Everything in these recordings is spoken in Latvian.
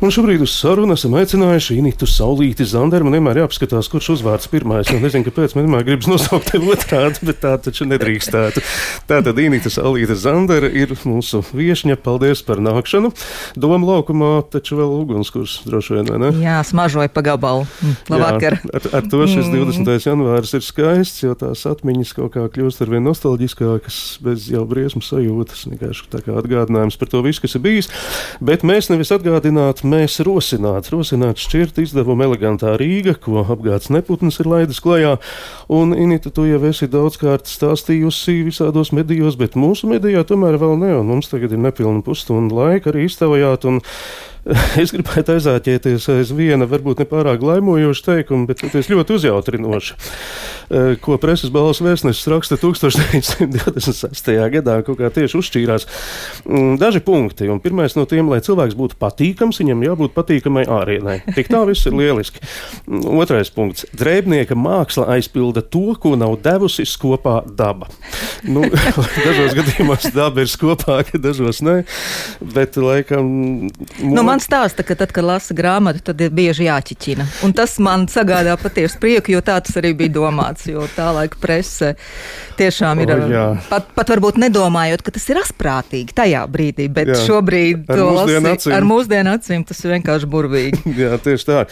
Un šobrīd uz sarunu esam aicinājuši Initu Saulīti Zanderu. Man vienmēr jāapskatās, kurš uzvārds pirmais. Es nezinu, kāpēc man vienmēr gribas nosaukt tevi otrādi, bet tā taču nedrīkstētu. Tātad Inita Saulīta Zandera ir mūsu viešņa. Paldies par nākšanu. Doma laukumā taču vēl ugunskurs droši vien, vai ne? Jā, smažoja pa gabalu. Hm, labvakar. Jā, ar, ar to šis 20. Mm. janvārs ir skaists, jo tās atmiņas kaut kā kļūst ar vien nostalģiskākas, bez jau briesmu sajūtas. Vienkārši tā kā atgādinājums par to visu, kas ir bijis. Bet mēs nevis atgādināt, mēs rosināt, rosināt šķirt izdevumu elegantā Rīga, ko apgāds neputns ir laidis klajā. Un, Inita, tu jau esi daudzkārt stāstījusi visādos medijos, bet mūsu medijā tomēr vēl ne, un mums tagad ir nepilna pusstundu laika arī iztaujāt. Un, Es gribētu aizāķēties aiz viena, varbūt ne pārāk laimojoša teikuma, bet tas ļoti uzjautrinoši. Eh, ko preses balss vēstnesis raksta 1926. gadā, kaut kā tieši uzšķīrās. Mm, daži punkti, un pirmais no tiem, lai cilvēks būtu patīkams, viņam jābūt patīkamai ārienai. Tik tā viss ir lieliski. Mm, otrais punkts - drēbnieka māksla aizpilda to, ko nav devusi skopā daba. Nu, dažos gadījumos daba ir skopāka, dažos ne, bet laikam. Nu, man stāsta, ka tad, kad lasa grāmatu, tad ir bieži jāķiķina. Un tas man sagādā patiesu prieku, jo tā tas arī bija domāts. Jo tā laika prese tiešām ir. O, pat, pat varbūt nedomājot, ka tas ir asprātīgi tajā brīdī, bet jā. šobrīd ar mūsdienu acīm. ar mūsdienu acīm tas ir vienkārši burvīgi. jā, tieši tā.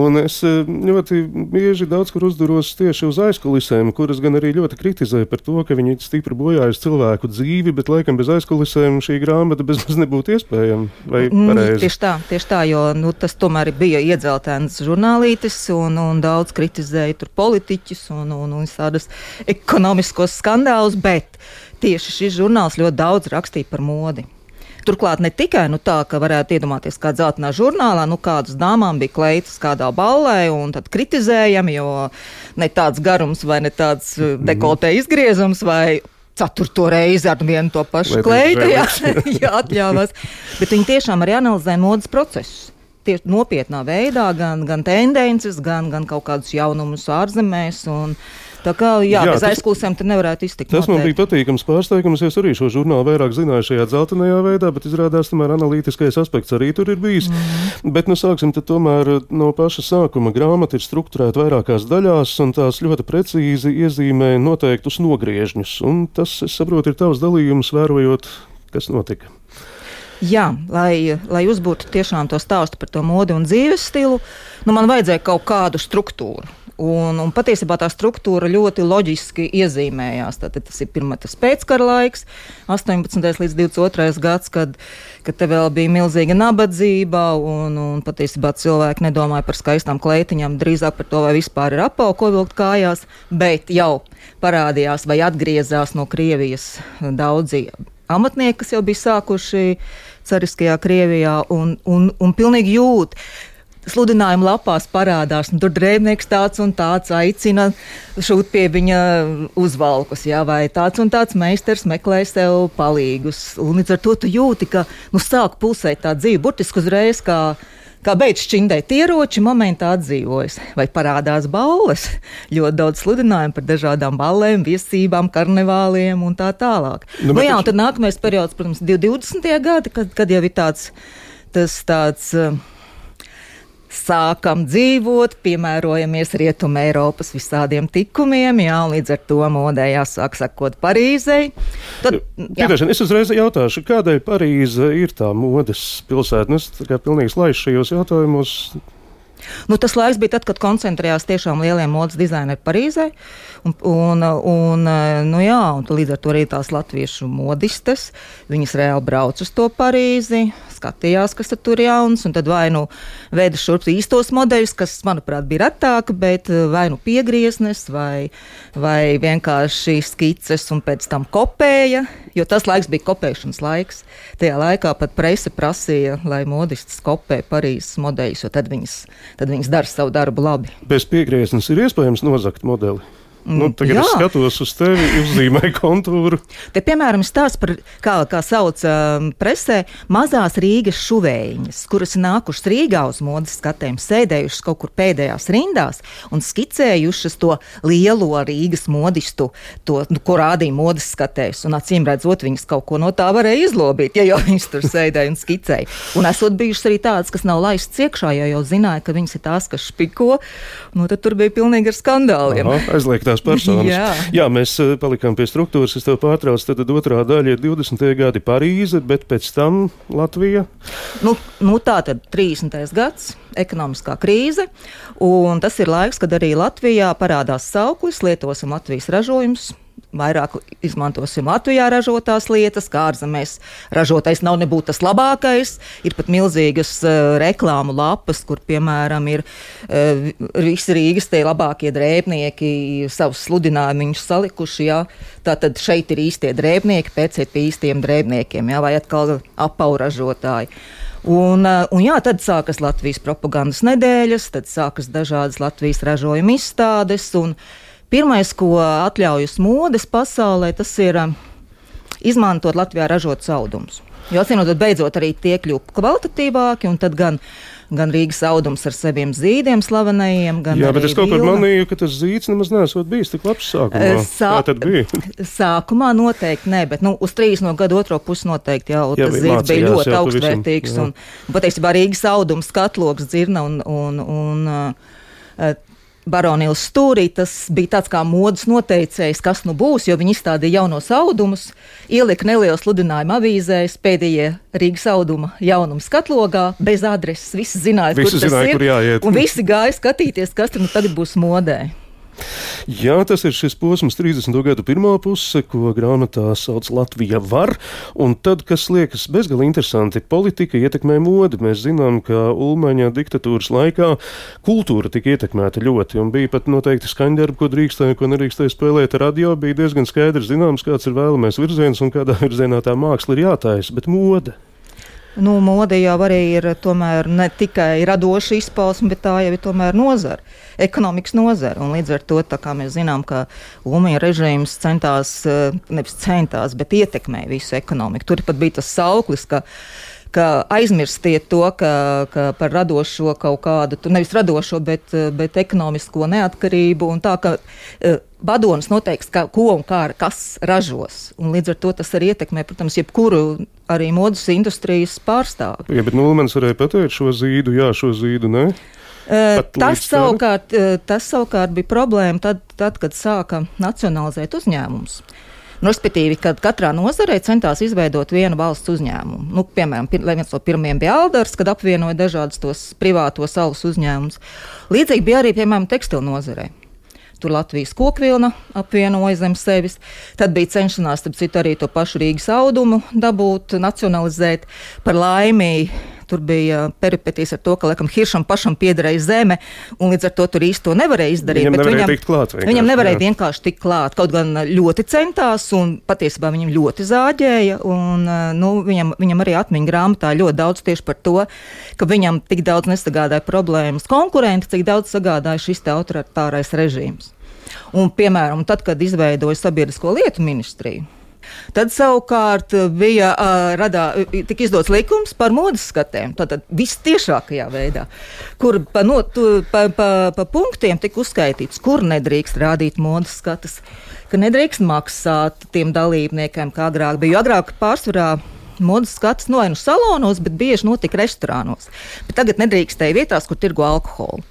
Un es eh, ļoti bieži daudz kur uzduros tieši uz aizkulisēm, kuras gan arī ļoti kritizēju par to, ka viņi stipri bojājas cilvēku dzīvi, bet laikam bez aizkulisēm šī grāmata bezmaz nebūtu iespējama. Vai mm, pareizi? Tieši tā, tieši tā, jo nu, tas tomēr bija iedzeltēns žurnālītis un, un daudz kritizēja politiķus un, un, un tādas ekonomiskos skandālus, bet tieši šis žurnāls ļoti daudz rakstīja par modi. Turklāt ne tikai nu, tā, ka varētu iedomāties, kā dzeltenā žurnālā, nu, kādas dāmām bija kleitas kādā ballē, un tad kritizējam, jo ne tāds garums vai ne tāds uh, dekoltē izgriezums vai ceturto reizi ar vienu to pašu kleitu, jā, jā, atļāvās. Bet viņi tiešām arī analizē modes procesus. Tieši nopietnā veidā, gan, gan tendences, gan, gan kaut kādus jaunumus ārzemēs. Un, uh, Tā kā jā, jā, bez aizklausēm te nevarētu iztikt. Tas noteikti. man bija patīkams pārsteigums. Es arī šo žurnālu vairāk zināju šajā dzeltenajā veidā, bet izrādās, tomēr analītiskais aspekts arī tur ir bijis. Mm. Bet nu sāksim tomēr no paša sākuma. Grāmata ir strukturēta vairākās daļās, un tās ļoti precīzi iezīmē noteiktus nogriežņus. Un tas, es saprotu, ir tavs dalījums, vērojot, kas notika. Jā, lai, lai uzbūtu tiešām to stāstu par to modi un dzīves stilu, nu, man vajadzēja kaut kādu struktūru. Un, un patiesībā tā struktūra ļoti loģiski iezīmējās. Tātad tas ir pirmais pēckara laiks, 18. līdz 22. gads, kad, kad te vēl bija milzīga nabadzība, un, un patiesībā cilvēki nedomāja par skaistām kleitiņām, drīzāk par to, vai vispār ir apauga, ko vilkt kājās, bet jau parādījās vai atgriezās no Krievijas daudzi amatnieki, kas jau bija sākuši cariskajā Krievijā, un, un, un pilnīgi jūt sludinājuma lapās parādās, nu, tur drēbnieks tāds un tāds aicina šūt pie viņa uzvalkus, jā, vai tāds un tāds meistars meklē sev palīgus. Un līdz ar to tu jūti, ka nu, sāk pulsēt tā dzīve, burtiski uzreiz kā. Beidz šķindēt ieroči, momentā atdzīvojas, vai parādās balles. Ļoti daudz sludinājumu par dažādām ballēm, viesībām, karnevāliem un tā tālāk. Nu, nu, jā, un tad nākamais periods, protams, 20. gadi, kad, kad jau ir tāds, tas tāds. Uh, sākam dzīvot, piemērojamies Rietumē Eiropas visādiem tikumiem, jā, līdz ar to modē jāsāk sakot Parīzei. Tad, Piedošana, es uzreiz jautāšu, kādēļ Parīze ir tā modes pilsēta? Nu, es tā kā pilnīgi slaišu šajos jautājumos. Nu, tas laiks bija tad, kad koncentrējās tiešām lielie modes dizaineri Parīzē. Un, un, un, nu jā, un līdz ar to arī tās latviešu modistes, viņas reāli brauc uz to Parīzi, skatījās, kas tur jauns, un tad vai nu veida šurp īstos modeļus, kas, manuprāt, bija retāk, bet vai nu piegrieznes, vai, vai vienkārši skices, un pēc tam kopēja, jo tas laiks bija kopēšanas laiks. Tajā laikā pat prese prasīja, lai modistas kopē Parīzes modeļus, jo tad viņas, tad viņas dara savu darbu labi. Bez piegrieznes ir iespējams nozagt modeli. Nu, tagad Jā. es skatos uz tevi, uzzīmēju kontūru. Te, piemēram, stāsts par, kā, kā sauc um, presē, mazās Rīgas šuvējiņas, kuras nākušas Rīgā uz modes skatēm, sēdējušas kaut kur pēdējās rindās un skicējušas to lielo Rīgas modistu, to, nu, ko rādīja modes skatēs. Un acīm redzot, viņas kaut ko no tā varēja izlobīt, ja jau viņas tur sēdēja un skicēja. Un esot bijušas arī tādas, kas nav laistas iekšā, jo jau zināja, ka viņas ir tās, kas špiko, nu tad tur bija pilnīgi ar skandāliem. Aha, aizliegt tās personas. Jā. Jā, mēs eh, palikām pie struktūras, es tev pārtraucu. Tad, tad otrā daļa ir 20. gadi Parīze, bet pēc tam Latvija. Nu, nu tā tad 30. gads, ekonomiskā krīze, un tas ir laiks, kad arī Latvijā parādās sauklis, lietosim Latvijas ražojumus vairāk izmantosim Latvijā ražotās lietas, kā ārzemēs ražotais nav nebūtu tas labākais. Ir pat milzīgas uh, reklāmu lapas, kur, piemēram, ir uh, visi Rīgas tie labākie drēbnieki savus sludinājumus salikuši. Jā. Tātad šeit ir īstie drēbnieki, pēciet pie īstiem drēbniekiem, jā, vai atkal apauražotāji. Un, uh, un jā, tad sākas Latvijas propagandas nedēļas, tad sākas dažādas Latvijas ražojuma izstādes. Un, uh, Pirmais, ko atļaujas modes pasaulē, tas ir um, izmantot Latvijā ražotus audumus. Jo atcīmot, beidzot arī tie kļūst kvalitatīvāki, un tad gan, gan Rīgas audums ar saviem zīdiem slavenajiem, gan Jā, bet es kaut kā manīju, ka tas zīds nemaz nesot bijis tik labs sākumā. Sā... Tā tad bija. Sākumā noteikti ne, bet nu, uz trīs no gada otro pusi noteikti jau jā, tas zīds bija ļoti augstvērtīgs. Un, patiesībā Rīgas audums katloks dzirna un, un, un uh, Baronīlas stūrī tas bija tāds kā modes noteicējs, kas nu būs, jo viņi izstādīja jaunos audumus, ielika nelielu sludinājumu avīzēs, pēdējie Rīgas auduma jaunums katlogā, bez adreses. Visi zināja, visi kur zināja. Kur jāiet. Un visi gāja skatīties, kas tur nu tagad būs modē. Jā, tas ir šis posms, 30. gadu pirmā puse, ko grāmatā sauc Latvija var. Un tad, kas liekas bezgalīgi interesanti, politika ietekmē modi. Mēs zinām, ka Ulmaņa diktatūras laikā kultūra tika ietekmēta ļoti, un bija pat noteikti skaņdarbi, ko drīkstēja, ko nerīkstēja spēlēt. Radio bija diezgan skaidrs zināms, kāds ir vēlamais virziens un kādā virzienā tā māksla ir jātaisa, bet mode. Nu, mode jau arī ir ne tikai radoša izpausme, bet tā jau ir tomēr nozara, ekonomikas nozara. Un līdz ar to mēs zinām, ka Umija režīms centās, eh, nevis centās, bet ietekmēja visu ekonomiku. Tur pat bija tas sauklis, ka ka aizmirstiet to, ka, ka par radošo kaut kādu, nevis radošo, bet, bet ekonomisko neatkarību. Tā kā vadonis e, noteiks, ka, ko un kā, kas ražos. Un līdz ar to tas arī ietekmē, protams, jebkuru arī modes industrijas pārstāvi. Jā, bet Nulmans varēja pateikt šo zīdu, jā, šo zīdu, ne? Uh, tas savukārt, uh, tas savukārt bija problēma tad, tad kad sāka nacionalizēt uzņēmumus. Nu, respektīvi, kad katrā nozarē centās izveidot vienu valsts uzņēmumu. Nu, piemēram, viens no pirmajiem bija Alders, kad apvienoja dažādus tos privātos alus uzņēmumus. Līdzīgi bija arī, piemēram, tekstilu nozarē. Tur Latvijas kokvilna apvienoja zem sevis. Tad bija cenšanās, starp citu, arī to pašu Rīgas audumu dabūt, nacionalizēt. Par laimi Tur bija peripetīs ar to, ka laikam Hiršam pašam piederēja zeme, un līdz ar to tur īsti to nevarēja izdarīt. Viņam nevarēja viņam, tikt klāt. Viņam nevarēja jā. vienkārši tikt klāt. Kaut gan ļoti centās, un patiesībā viņam ļoti zāģēja. Un, nu, viņam, viņam arī atmiņā grāmatā ļoti daudz tieši par to, ka viņam tik daudz nesagādāja problēmas konkurenti, cik daudz sagādāja šis autoritārais režīms. Un, piemēram, tad, kad izveidoja sabiedrisko lietu ministriju, Tad savukārt bija uh, radā, tika izdots likums par modes skatēm. Tātad vistiešākajā veidā, kur pa, no, tu, pa, pa, pa punktiem tika uzskaitīts, kur nedrīkst rādīt modes skatus, ka nedrīkst maksāt tiem dalībniekiem, kā agrāk bija. Jo agrāk pārsvarā modes skats no nu salonos, bet bieži notika restorānos. Bet tagad nedrīkstēja vietās, kur tirgo alkoholu.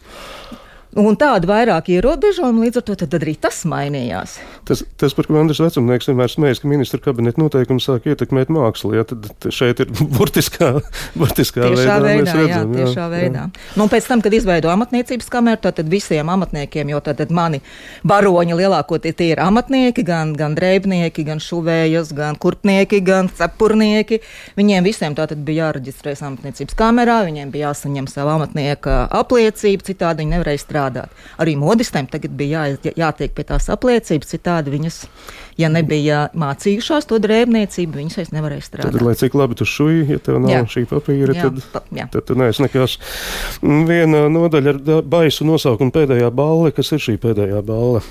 Un tādu vairāk ierobežojumu, līdz ar to arī tas mainījās. Tas, tas par ko Andris Vecumnieks vienmēr smējas, ka ministra kabineta noteikumi sāk ietekmēt mākslu. Jā, tad šeit ir burtiskā, burtiskā tiešā veidā. veidā redzam, jā, tiešā jā, veidā. Jā. Nu, pēc tam, kad izveido amatniecības kameru, tad visiem amatniekiem, jo tad mani baroņi lielākoties tie ir amatnieki, gan, gan drēbnieki, gan šuvējas, gan kurpnieki, gan cepurnieki. Viņiem visiem tātad bija jāreģistrējas amatniecības kamerā, viņiem bija jāsaņem savu amatnieka apliecību, citādi viņi nevarēja strādāt strādāt. Arī modistēm tagad bija jā, jātiek pie tās apliecības, citādi viņas, ja nebija mācījušās to drēbniecību, viņas vairs nevarēja strādāt. Tad, lai cik labi tu šuji, ja tev nav jā. šī papīra, jā, tad, pa, jā. tad tu neesi nekas. Viena nodaļa ar baisu nosaukumu pēdējā balle, kas ir šī pēdējā balle.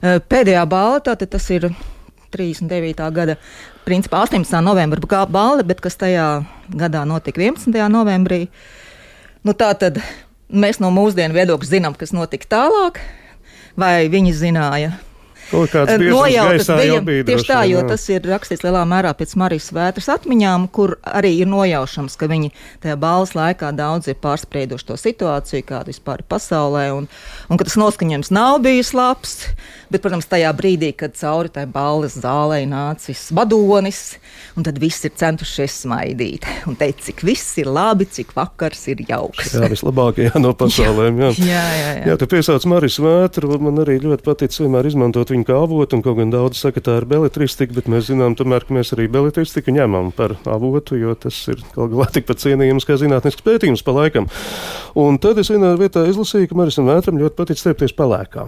Pēdējā balva, tātad tas ir 39. gada, principā 18. novembra balva, bet kas tajā gadā notika 11. novembrī. Nu, tā tad mēs no mūsdienu viedokļa zinām, kas notika tālāk, vai viņi zināja Nojautas bija tieši tā, jo jā. tas ir rakstīts lielā mērā pēc Marijas vētras atmiņām, kur arī ir nojaušams, ka viņi tajā balvas laikā daudz ir pārsprieduši to situāciju, kāda vispār ir pasaulē, un, un ka tas noskaņojums nav bijis labs. Bet, protams, tajā brīdī, kad cauri tai balvas zālē nācis vadonis, un tad viss ir centušies smaidīt un teikt, cik viss ir labi, cik vakars ir jauks. Jā, vislabākajā no pasaulēm. Jā, jā, jā. jā. jā tu piesauc Marijas vētru, man arī ļoti patīk vienmēr izmantot viņu kā avotu, un kaut gan daudz saka, tā ir beletristika, bet mēs zinām, tomēr, ka mēs arī beletristiku ņemam par avotu, jo tas ir kaut galā tikpat cienījams kā zinātnisks pētījums pa laikam. Un tad es vienā vietā izlasīju, ka Marisam Vētram ļoti patīk stiepties palēkā.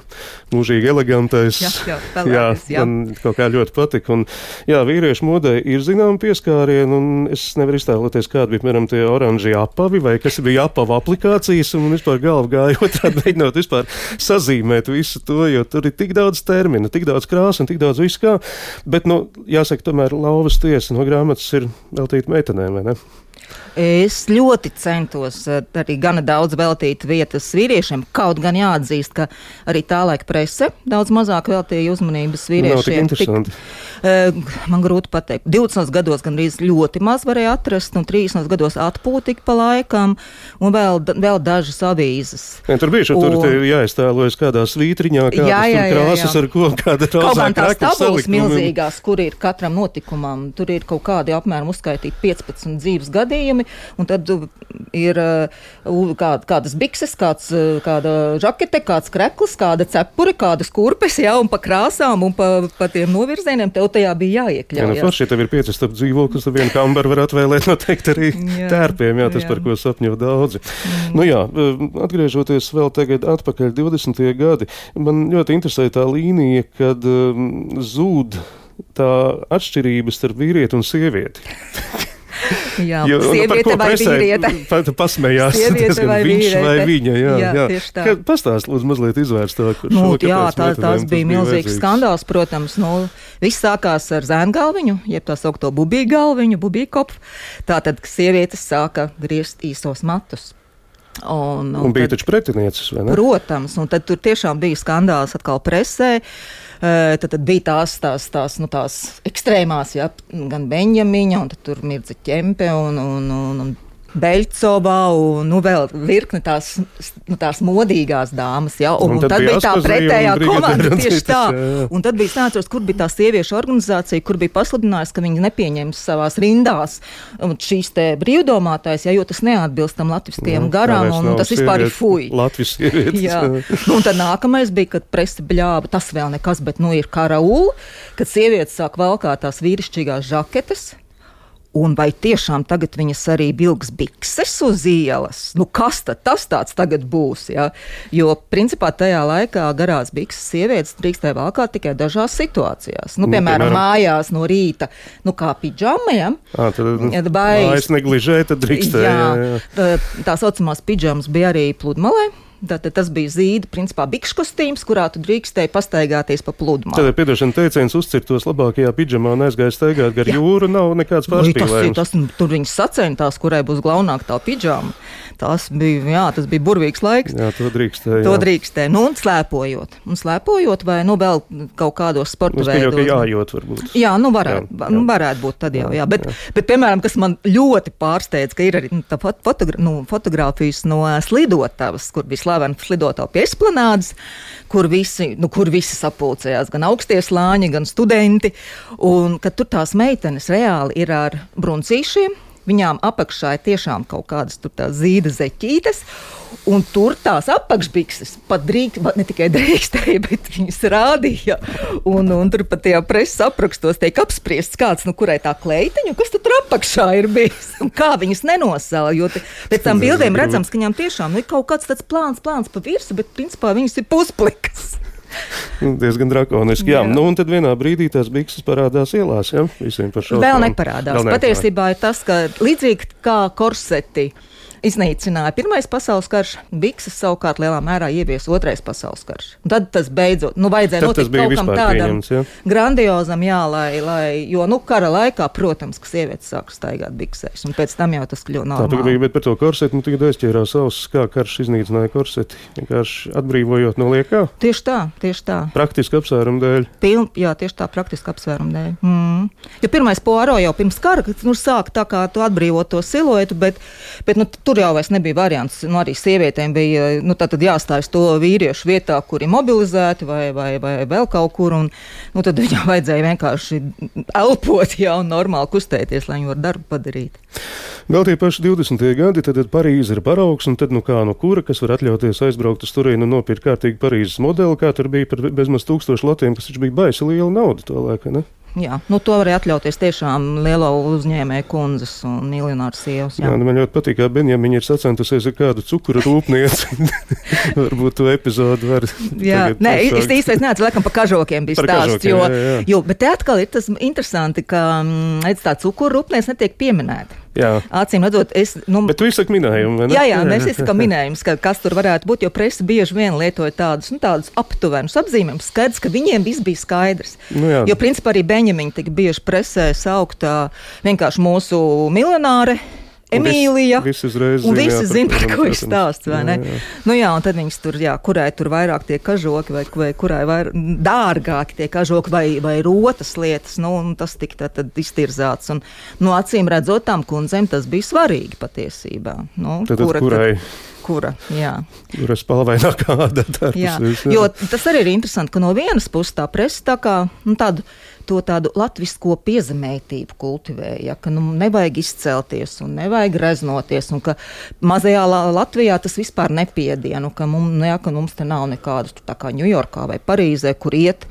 Mūžīgi elegantais. Jā, jā, palēkas, jā, jā. man kaut kā ļoti patika. Un, jā, vīriešu modē ir zinām pieskārieni, un es nevaru iztēloties, kādi bija, piemēram, tie oranžie apavi, vai kas bija apava aplikācijas, un vispār galva gāja otrādi mēģinot vispār sazīmēt visu to, jo tur ir tik daudz terminu terminu, tik daudz krāsu un tik daudz viskā. Bet, nu, jāsaka, tomēr lauvas tiesa no grāmatas ir veltīta meitenēm, vai ne? Es ļoti centos eh, arī gana daudz veltīt vietas vīriešiem. Kaut gan jāatzīst, ka arī tā laika prese daudz mazāk veltīja uzmanības vīriešiem. Tik, uh, man grūti pateikt. 20 gados gandrīz ļoti maz varēja atrast, un 30 gados atpūtika pa laikam, un vēl, vēl dažas avīzes. Ja, tur bija un... tur jāiztēlojas kādā svītriņā, kādas jā, jā, jā, krāsas jā. ar ko kāda rozā tās tabulas milzīgās, kur ir katram notikumam. Tur ir kaut kādi apmēram uzskaitīti 15 dzīves gadījumi, un tad uh, ir uh, kād, kādas bikses, kāds, uh, kāda žakete, kāds krekls, kāda cepure, kādas kurpes, jā, un pa krāsām un pa, pa tiem novirzieniem tev tajā bija jāiekļauj. Jā, nu, forši, tev ir pieci starp dzīvokļus, tad vienu kambaru var atvēlēt noteikti arī jā, tērpiem, jā, tas jā. par ko sapņo daudzi. Mm. Nu jā, atgriežoties vēl tagad atpakaļ 20. gadi, man ļoti interesē tā līnija, kad um, zūd tā atšķirība starp vīrieti un sievieti. Jā, jo, nu, sieviete vai presē, vīriete. Pat pasmējās, sieviete vai viņš vīriete. vai viņa. Jā, jā, jā. tieši tā. Pastāst, lūdzu, mazliet izvērstāk. Nu, šo, jā, tā, tās bija milzīgs vajadzīgs. skandāls, protams. Nu, viss sākās ar zēngalviņu, jeb tā saukto bubīgu galviņu, bubīgu kopu. Tātad sievietes sāka griezt īsos matus. Un, un, un bija tad, taču pretinieces, vai ne? Protams, un tad tur tiešām bija skandāls atkal presē. Tad, tad bija tās, tās, tās, nu, tās ekstrēmās, ja, gan Benjamīņa, un tur mirza ķempe un, un, un, un Beļcovā un nu, vēl virkni tās, nu, tās modīgās dāmas. Ja? Un, un, un tad, tad bija tā pretējā komanda tieši tā. Jā, jā. Un tad bija sācos, kur bija tā sieviešu organizācija, kur bija pasludinājusi, ka viņi nepieņems savās rindās šīs te brīvdomātājs, ja, jo tas neatbilst tam latviskajam garam, un, un tas vispār ir fuj. Latvijas sievietes. Jā. un tad nākamais bija, kad presa bļāva, tas vēl nekas, bet nu ir karaula, kad sievietes sāk valkāt tās vīrišķīgās žaketes. Un vai tiešām tagad viņas arī vilks bikses uz ielas? Nu, kas tad tas tāds tagad būs? Ja? Jo, principā, tajā laikā garās bikses sievietes drīkstēja valkāt tikai dažās situācijās. Nu, piemēram, nu, piemēram, mājās no rīta, nu, kā pidžamajam. À, tad, nu, vai es negližēju, tad drīkstēja. Jā, jā, jā. Tā, tā saucamās pidžamas bija arī pludmalē. Tātad tas bija zīda, principā, bikšu kostīms, kurā tu drīkstēji pastaigāties pa pludmali. Tad, piedošana, teiciens uzcirtos labākajā pidžamā un aizgāja staigāt gar Jā. jūru, nav nekāds pārspīlējums. Tas, tas, tur viņas sacentās, kurai būs galvenāk tā pidžama. Tas bija, jā, tas bija burvīgs laiks. Jā, to drīkstēja. To drīkstēja. Nu, un slēpojot. Un slēpojot vai, nu, vēl kaut kādos sporta veidos. Nu, jājot, varbūt. Jā, nu, varētu, jā, jā. varētu būt tad jau, jā. Bet, jā. bet, piemēram, kas man ļoti pārsteidz, ka ir arī nu, nu, fotografijas no slidotavas, kur bija slavena slidotava pie esplanādes, kur visi, nu, kur visi sapulcējās, gan augstie slāņi, gan studenti. Un tur tās meitenes reāli ir ar bruncīšiem Viņām apakšā ir tiešām kaut kādas zīda zeķītes. Un tur tās apakšbikses pat drīkst, ne tikai drīkstēja, bet viņas rādīja. Un, un tur pat tajā preses aprakstos tiek apspriests, kāds, nu, kurai tā kleitiņa, kas tur apakšā ir bijis un kā viņas nenosēla. Jo pēc tam bildēm redzams, ka viņām tiešām ir kaut kāds tāds plāns, plāns pa virsmu, bet principā viņas ir pusplikas. Nu, diezgan drakoniski. Jā. jā, nu un tad vienā brīdī tās bikses parādās ielās. Jā, visiem par šo. Vēl neparādās. Vēl neparādās. Patiesībā ir tas, ka līdzīgi kā korseti iznīcināja Pirmais pasaules karš, Bikses savukārt lielā mērā ieviesa Otrais pasaules karš. Un tad tas beidzot, nu, vajadzēja Tad notikt kaut kam tādam jā? grandiozam, jā, lai, lai, jo, nu, kara laikā, protams, ka sievietes sāk staigāt biksēs, un pēc tam jau tas kļuva Tā normāli. bija, bet par to korseti, nu, tagad aizķērās ausis, kā karš iznīcināja korseti, vienkārši atbrīvojot no liekā, Tieši tā, tieši tā. praktiski apsvērumu dēļ. Piln, jā, tieši tā, praktiski apsvērumu dēļ. Mm. Jo pirmais poaro jau pirms kara, nu, sāka tā kā tu atbrīvot to siluetu, bet, bet nu, tur jau vairs nebija variants. Nu, arī sievietēm bija nu, jāstājas to vīriešu vietā, kuri mobilizēti vai, vai, vai vēl kaut kur. Un, nu, tad viņam vajadzēja vienkārši elpot, jā, un normāli kustēties, lai viņi varētu darbu padarīt. Vēl tie paši 20. gadi, tad Parīze ir paraugs, un tad nu kā no kura, kas var atļauties aizbraukt uz turieni un nopirkt kārtīgi Parīzes modeli, kā tur bija par bezmaz tūkstošu latiem, kas taču bija baisa liela nauda to laiku? Jā, nu, to varēja atļauties tiešām lielo uzņēmēju kundzes un miljonāru sievas. Jā, Jā. nu man ļoti patīk, kā Benjamīna ir sacentusies ar kādu cukuru rūpnieci. Varbūt to epizodu var. Jā, nē, es īstenībā neatceros, laikam par kažokiem bija stāsts. kažokiem, Jo, jā, jā. jo, bet te atkal ir tas interesanti, ka mm, redz, tā cukuru rūpnīca netiek pieminēta. Jā, Acīm redzot, es. Nu, bet tu izsaki minējumu, vai ne? Jā, jā, mēs izsakām minējumus, ka, kas tur varētu būt, jo presa bieži vien lietoja tādus, nu, tādus aptuvenus apzīmējumus. Skaidrs, ka viņiem viss bija skaidrs. Nu jā. jo, principā, arī Beņemiņa tika bieži presē sauktā vienkārši mūsu miljonāre. Emīlija. Viss uzreiz zina, visi jā, zina, par ko ir stāsts, Jā, ne? jā. Nu jā, un tad viņas tur, jā, kurai tur vairāk tie kažoki, vai, vai kurai vairāk dārgāki tie kažoki, vai, vai rotas lietas, nu, un tas tika tad, tad iztirzāts. Un, nu, acīm redzot, tām kundzēm tas bija svarīgi patiesībā. Nu, Tad, tad kurai Kura, jā. ir spalvainā kāda Jā, darbs? jo tas arī ir interesanti, ka no vienas puses tā presa tā kā nu, tādu. To tādu latviešu piezemētību kultivēja, ka nu, nevajag izcelties un nevajag reznoties, un ka mazajā La- Latvijā tas vispār nepiedienu, ka, mum, nu, jā, ka mums te nav nekādas tā kā Ņujorkā vai Parīzē, kur iet.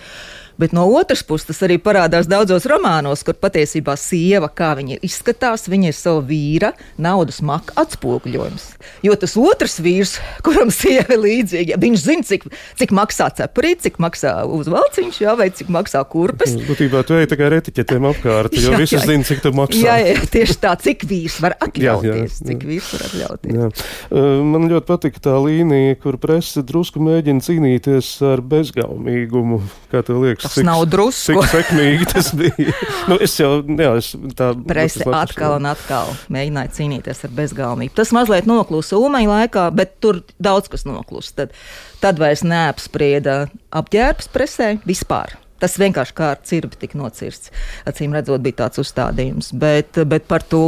Bet no otras puses, tas arī parādās daudzos romānos, kur patiesībā sieva, kā viņa izskatās, viņa ir sava vīra naudas maka atspoguļojums. Jo tas otrs vīrs, kuram sieva ir līdzīga, viņš zina, cik, cik maksā cepurīt, cik maksā uzvalciņš, jā, vai cik maksā kurpes. Būtībā tu ej ar etiķetēm apkārt, jo Jā, visi jā. zina, cik tu maksā. Jā, jā, tieši tā, cik vīrs var atļauties. jā. Cik vīrs var atļauties. Jā. Man ļoti patika tā līnija, kur presa drusku mēģina cīnīties ar bezgaumīgumu. Kā tev liekas, Tas nav drusku. Cik sekmīgi tas bija? nu, es jau, jā, es tā. Presi atkal un atkal mēģināja cīnīties ar bezgalību. Tas mazliet noklūsa Umeņa laikā, bet tur daudz kas noklūsa. Tad, tad vairs neapsprieda apģērbs presē vispār. Tas vienkārši kā ar cirbi tika nocirsts. Acīm redzot, bija tāds uzstādījums. Bet, bet par to,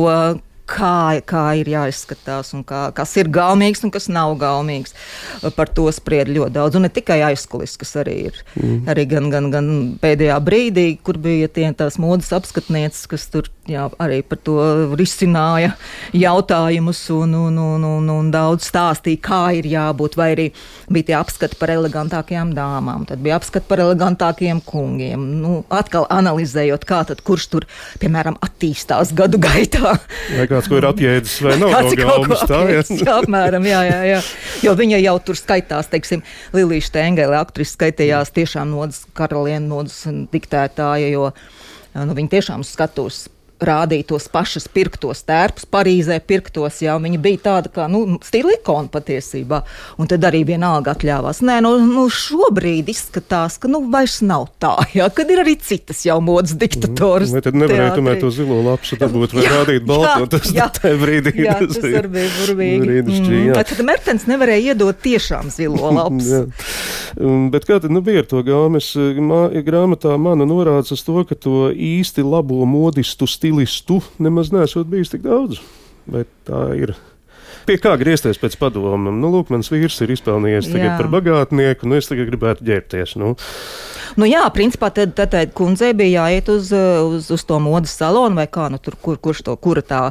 kā, kā ir jāizskatās un kā, kas ir gaumīgs un kas nav gaumīgs, par to sprieda ļoti daudz. Un ne tikai aizkulis, kas arī ir. Mm. Arī gan, gan, gan pēdējā brīdī, kur bija tie tās modes apskatnieces, kas tur jā, arī par to risināja jautājumus un, un, un, un, un daudz stāstīja, kā ir jābūt. Vai arī bija tie apskati par elegantākajām dāmām, tad bija apskati par elegantākiem kungiem. Nu, atkal analizējot, kā tad kurš tur, piemēram, attīstās gadu gaitā. Vai kāds, ko ir apjēdzis, vai nav Kāds no gaumas tā, jā? jā, apmēram, jā, jā, jā. Jo viņa jau tur skaitās, teiksim, Lilija Štengele, aktrise, skaitījās tiešām nodas karaliene, nodas diktētāja, jo nu, viņa tiešām skatos. Rādīja tos pašus pirktos tērpus, Parīzē pirktos, jau viņa bija tāda kā nu, stila ikona patiesībā. Un tad arī vienalga atļāvās. Nē, nu, nu šobrīd izskatās, ka nu vairs nav tā, jā, kad ir arī citas jau modes diktatoras. Vai tad nevarēja tomēr to zilo lapšu dabūt vai Jā, rādīt balto? Tas jā. tajā brīdī. Jā, tas arī bija burvīgi. jā. Tad Mertens nevarēja iedot tiešām zilo. Um, Bet kā tad nu bija ar to gāmas? Grāmatā mana norādes uz to, ka to īsti labo modistu, stilistu nemaz nesot bijis tik daudz. Vai tā ir? Pie kā griezties pēc padomam? Nu, lūk, mans vīrs ir izpelnījies tagad Jā. par bagātnieku, nu es tagad gribētu ģērbties. Nu. Nu, jā, principā tad, tad, tad kundzei bija jāiet uz, uz, uz to modes salonu, vai kā nu, tur, kur, kurš to, kura tā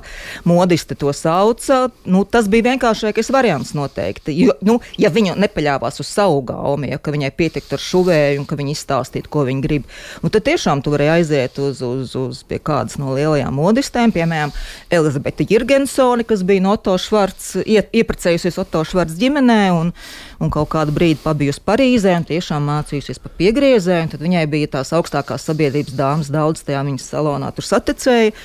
modiste to sauca. Nu, tas bija vienkāršākais variants noteikti. Jo, nu, ja viņa nepaļāvās uz savu gaumi, ja, ka viņai pietiktu ar šuvēju un ka viņa izstāstītu, ko viņa grib, nu, tad tiešām tu vari aiziet uz, uz, uz pie kādas no lielajām modistēm, piemēram, Elizabete Jirgensoni, kas bija no Otto Švarts, ie, ieprecējusies Otto Švarts ģimenē un, un kaut kādu brīdi pabijusi Parīzē un tiešām mācījusies pa un tad viņai bija tās augstākās sabiedrības dāmas, daudz tajā viņas salonā tur saticēja.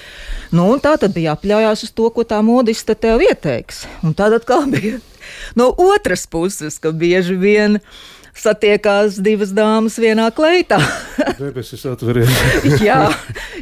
Nu, tā tad bija jāpļaujās uz to, ko tā modiste tev ieteiks. Un tad atkal bija no otras puses, ka bieži vien satiekās divas dāmas vienā kleitā. Debesis atveries. Jā,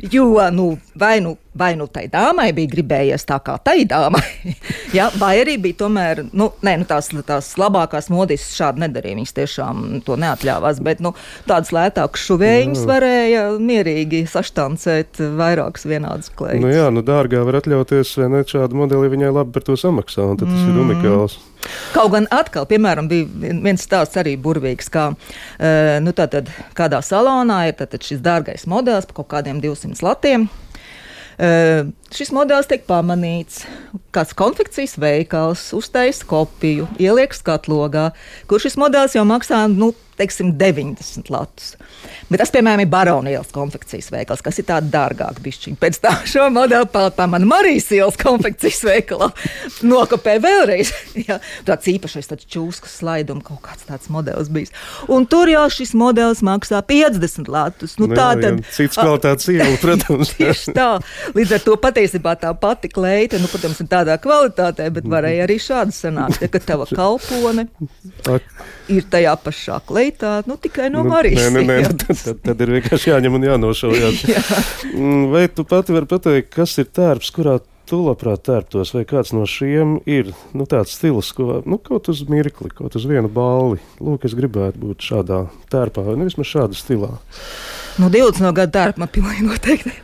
jo nu, vai nu vai nu tai dāmai bija gribējies tā kā tai dāmai, ja, vai arī bija tomēr nu, nē, nu, tās, tās labākās modistas šādi nedarīja. Viņas tiešām to neatļāvās, bet nu, tādas lētākas šuvējiņas varēja mierīgi saštancēt vairākas vienādas klējas. Nu, jā, nu dārgā var atļauties, vai ne šādu modeli viņai labi par to samaksā, un tas mm. ir unikāls. Kaut gan atkal, piemēram, bija viens stāsts arī burvīgs, kā uh, nu, tātad, kādā salonā ir šis dārgais modelis par kaut kādiem 200 latiem. Uh, šis modelis tiek pamanīts. Kāds konfekcijas veikals uztaisa kopiju, ieliek skatlogā, kur šis modelis jau maksā nu, teiksim, 90 latus. Bet tas, piemēram, ir baronielas konfekcijas veikals, kas ir tāds dārgāk bišķiņ. Pēc tam šo modeli man Marijas ielas konfekcijas veikalā nokopē vēlreiz. Jā, tāds īpašais tāds čūskas slaidums, kaut kāds tāds modelis bijis. Un tur jau šis modelis maksā 50 latus. Nu, nu, tā jā, tad. Jā, cits kvalitātes iela, protams. Tieši tā. Līdz ar to patiesībā tā pati kleita, nu, protams, ir tādā kvalitātē, bet varēja arī šādi sanākt, ja, ka tava kalpone ir tajā pašā kleitā, nu tikai no nu, Marijas. Nē, nē, nē, tad, tad, tad ir vienkārši jāņem un jānošaujās. Jā. Mm, vai tu pati vari pateikt, kas ir tērps, kurā tu labprāt tērptos, vai kāds no šiem ir nu, tāds stils, ko nu, kaut uz mirkli, kaut uz vienu balli. Lūk, es gribētu būt šādā tērpā, vai nevis šādā stilā. Nu, 20 no gada tērpa man pilnīgi noteikti.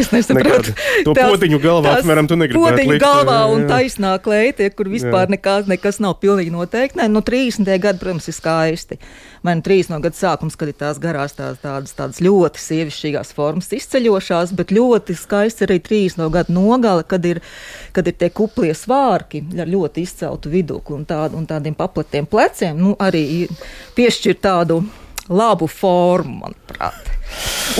Es nesaprotu. To tās, potiņu galvā, apmēram, tu negribētu. Potiņu likt, galvā jā. un taisnā kleita, kur vispār nekās, nekas nav pilnīgi noteikti. Nē, no 30. gada, protams, ir skaisti. Man 30 no gada sākums, kad ir tās garās, tās, tādas, tādas ļoti sievišķīgās formas izceļošās, bet ļoti skaisti arī 30 no gada nogale, kad ir, kad ir tie kuplie svārki ar ļoti izceltu vidukli un, tādu, un tādiem paplatiem pleciem, nu, arī piešķir tādu labu formu, manuprāt.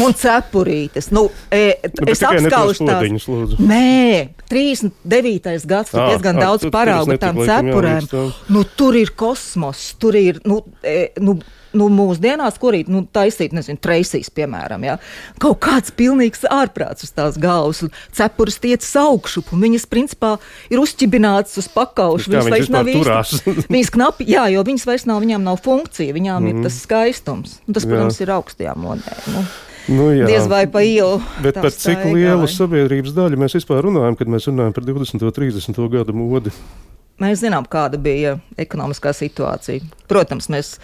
Un cepurītes. Nu, e, nu, es apskaužu tās. Nē, 39. gads, tur diezgan daudz paraugu tām cepurēm. Nu, tur ir kosmos, tur ir, nu, e, nu nu, mūsdienās, ko rīt nu, taisīt, nezinu, treisīs, piemēram, ja? kaut kāds pilnīgs ārprāts uz tās galvas, un cepures tiecas augšup, un viņas, principā, ir uzķibinātas uz pakaušu. Viņas vairs nav īsti. viņas knapi, jā, jo viņas vairs nav, viņām nav funkcija, viņām mm ir mhm. tas skaistums. Un tas, protams, jā. ir augstajā modē. Nu. Nu, jā. Diez vai pa ielu. Bet par cik lielu sabiedrības daļu mēs vispār runājam, kad mēs runājam par 20. un 30. gadu modi? Mēs zinām, kāda bija ekonomiskā situācija. Protams, mēs,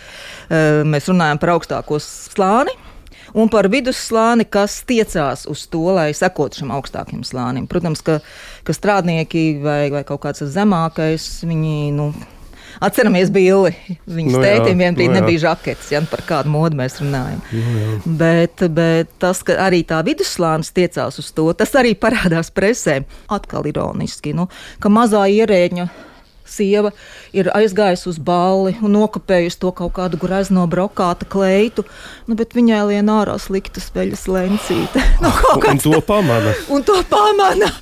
eh, mēs runājam par augstāko slāni. Un par vidusslāni, kas tiecās uz to, lai sekotu šim augstākajam slānim. Protams, ka, ka strādnieki vai, vai kaut kāds zemākais, viņi nu, Atceramies, Billi. Viņas nu, tētim vienbrīd nu, nebija žakets, ja par kādu modu mēs runājam. Nu, jā. bet, bet tas, ka arī tā vidusslānis tiecās uz to, tas arī parādās presē. Atkal ironiski, nu, ka mazā ierēģņa sieva ir aizgājusi uz balli un nokopējusi to kaut kādu grezno brokāta kleitu, nu, bet viņai lien ārā sliktas veļas lencīte. nu, un, un to pamana. Un to pamana.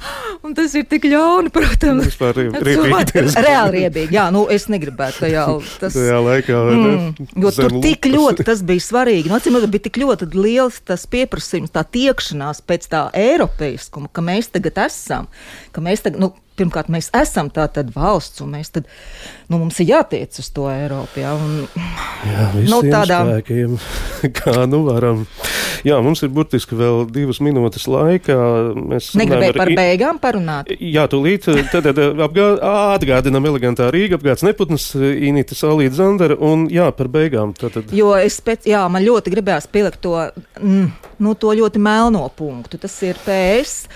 Un tas ir tik ļauni, protams. Vispār riebīgi. Reāli riebīgi. Jā, nu es negribētu tajā. Tas, tajā laikā. Mm, jo tur tik ļoti tas bija svarīgi. Nu, acīm redzot, bija tik ļoti liels tas pieprasījums, tā tiekšanās pēc tā eiropeiskuma, ka mēs tagad esam. Ka mēs tagad, nu, pirmkārt, mēs esam tāda valsts, un mēs tad, nu, mums ir jātiec uz to Eiropu. Jā, un, jā nu, tādā spēkiem, kā nu varam. Jā, mums ir burtiski vēl divas minūtes laika. Mēs negribējām par beigām parunāt. Jā, tūlīt tad, tad apgā, atgādinām elegantā Rīga, apgāds Neputnes, Inita Salīta Zandara un jā, par beigām. Tad, tad. Jo es pēc, jā, man ļoti gribējās pielikt to, mm, nu, to ļoti melno punktu. Tas ir PS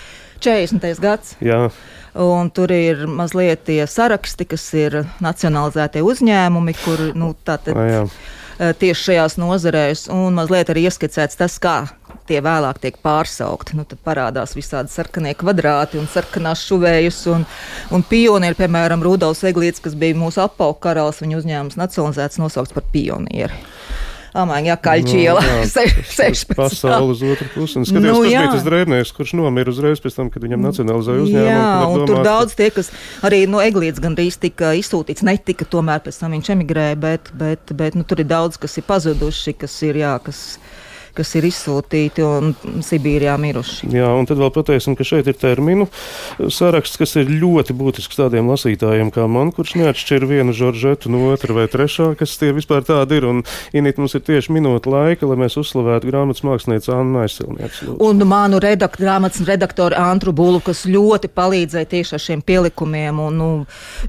40. gads. Jā. Un tur ir mazliet tie saraksti, kas ir nacionalizētie uzņēmumi, kur nu, tātad, A, tieši šajās nozarēs, un mazliet arī ieskicēts tas, kā tie vēlāk tiek pārsaukti. Nu, tad parādās visādi sarkanie kvadrāti un sarkanās šuvējas un, un pionieri, piemēram, Rudolfs Eglīts, kas bija mūsu apaugu karalis, viņa uzņēmums nacionalizēts, nosaukts par pionieri. Amāņa, jā, kaļķiela, Nu, jā, 16. Pasauli uz otru pusi. Un skaties, Nu, nu, kurš jā. bija tas drēbnieks, kurš nomira uzreiz pēc tam, kad viņam nacionalizēja uzņēmumu. Jā, un tur domāt, ka- daudz tie, kas arī no Eglītes gandrīz tika izsūtīts, netika tomēr pēc tam viņš emigrēja, bet, bet, bet nu, tur ir daudz, kas ir pazuduši, kas ir, jā, kas, kas ir izsūtīti un Sibīrijā miruši. Jā, un tad vēl pateiksim, ka šeit ir terminu saraksts, kas ir ļoti būtisks tādiem lasītājiem kā man, kurš neatšķir vienu žoržetu no otra vai trešā, kas tie vispār tādi ir. Un Inīt mums ir tieši minūte laika, lai mēs uzslavētu grāmatas mākslinieci Annu Aizsilnieci. lūdzu. Un manu redakt, grāmatas redaktoru Antru Bulu, kas ļoti palīdzēja tieši ar šiem pielikumiem un nu,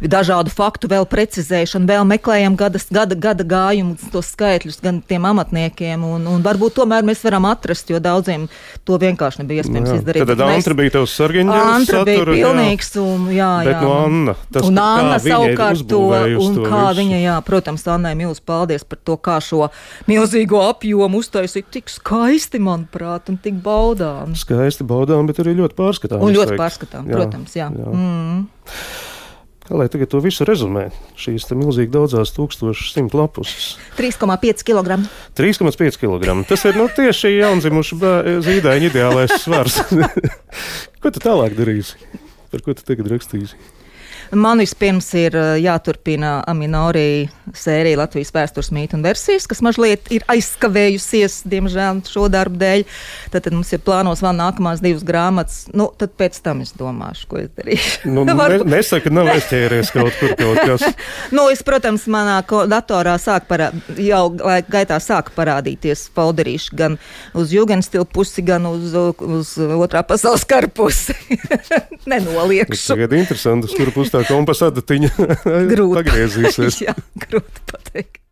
dažādu faktu vēl precizēšanu, vēl meklējam gada, gada, gada gājumus, tos skaitļus gan tiem amatniekiem. Un, un varbūt tomēr mēs varam atrast, jo daudziem to vienkārši nebija iespējams Jā. izdarīt. Tad Mēs- Antra bija tavs sargiņģelis. Antra bija satura, jā. pilnīgs, un jā, Bet jā. no Anna, tas, un kā Anna savukārt to, un to kā visu. viņa, jā, protams, Annai milz paldies par to, kā šo milzīgo apjomu uztaisīt tik skaisti, manuprāt, un tik baudām. Skaisti baudām, bet arī ļoti pārskatām. Un ļoti pārskatām, protams, jā. jā. Mm. Kā lai tagad to visu rezumē? Šīs milzīgi daudzās tūkstošas simt lapus. 3,5 kg. 3,5 kg. Tas ir nu, tieši jaundzimuši bē- zīdaiņa ideālais svars. ko tu tālāk darīsi? Par ko tu tagad rakstīsi? Man vispirms ir uh, jāturpina Aminorija sērija Latvijas vēstures mītnes un versijas, kas mazliet ir aizskavējusies, diemžēl, šo darbu dēļ. Tad, tad mums ir plānos vēl nākamās divas grāmatas. Nu, tad pēc tam es domāšu, ko es darīšu. Nu, ne, Varbūt- nesaka, nav aizķēries kaut kur kaut kas. Nu, es, protams, manā datorā sāk parā, jau laika gaitā sāk parādīties folderīši gan uz Jugendstilu pusi, gan uz, uz otrā pasaules kara pusi. Nenoliekšu. Tagad interesanti, uz kuru pus tā kompasa adatiņa Grūti. pagriezīsies. Jā, grūti pateikt.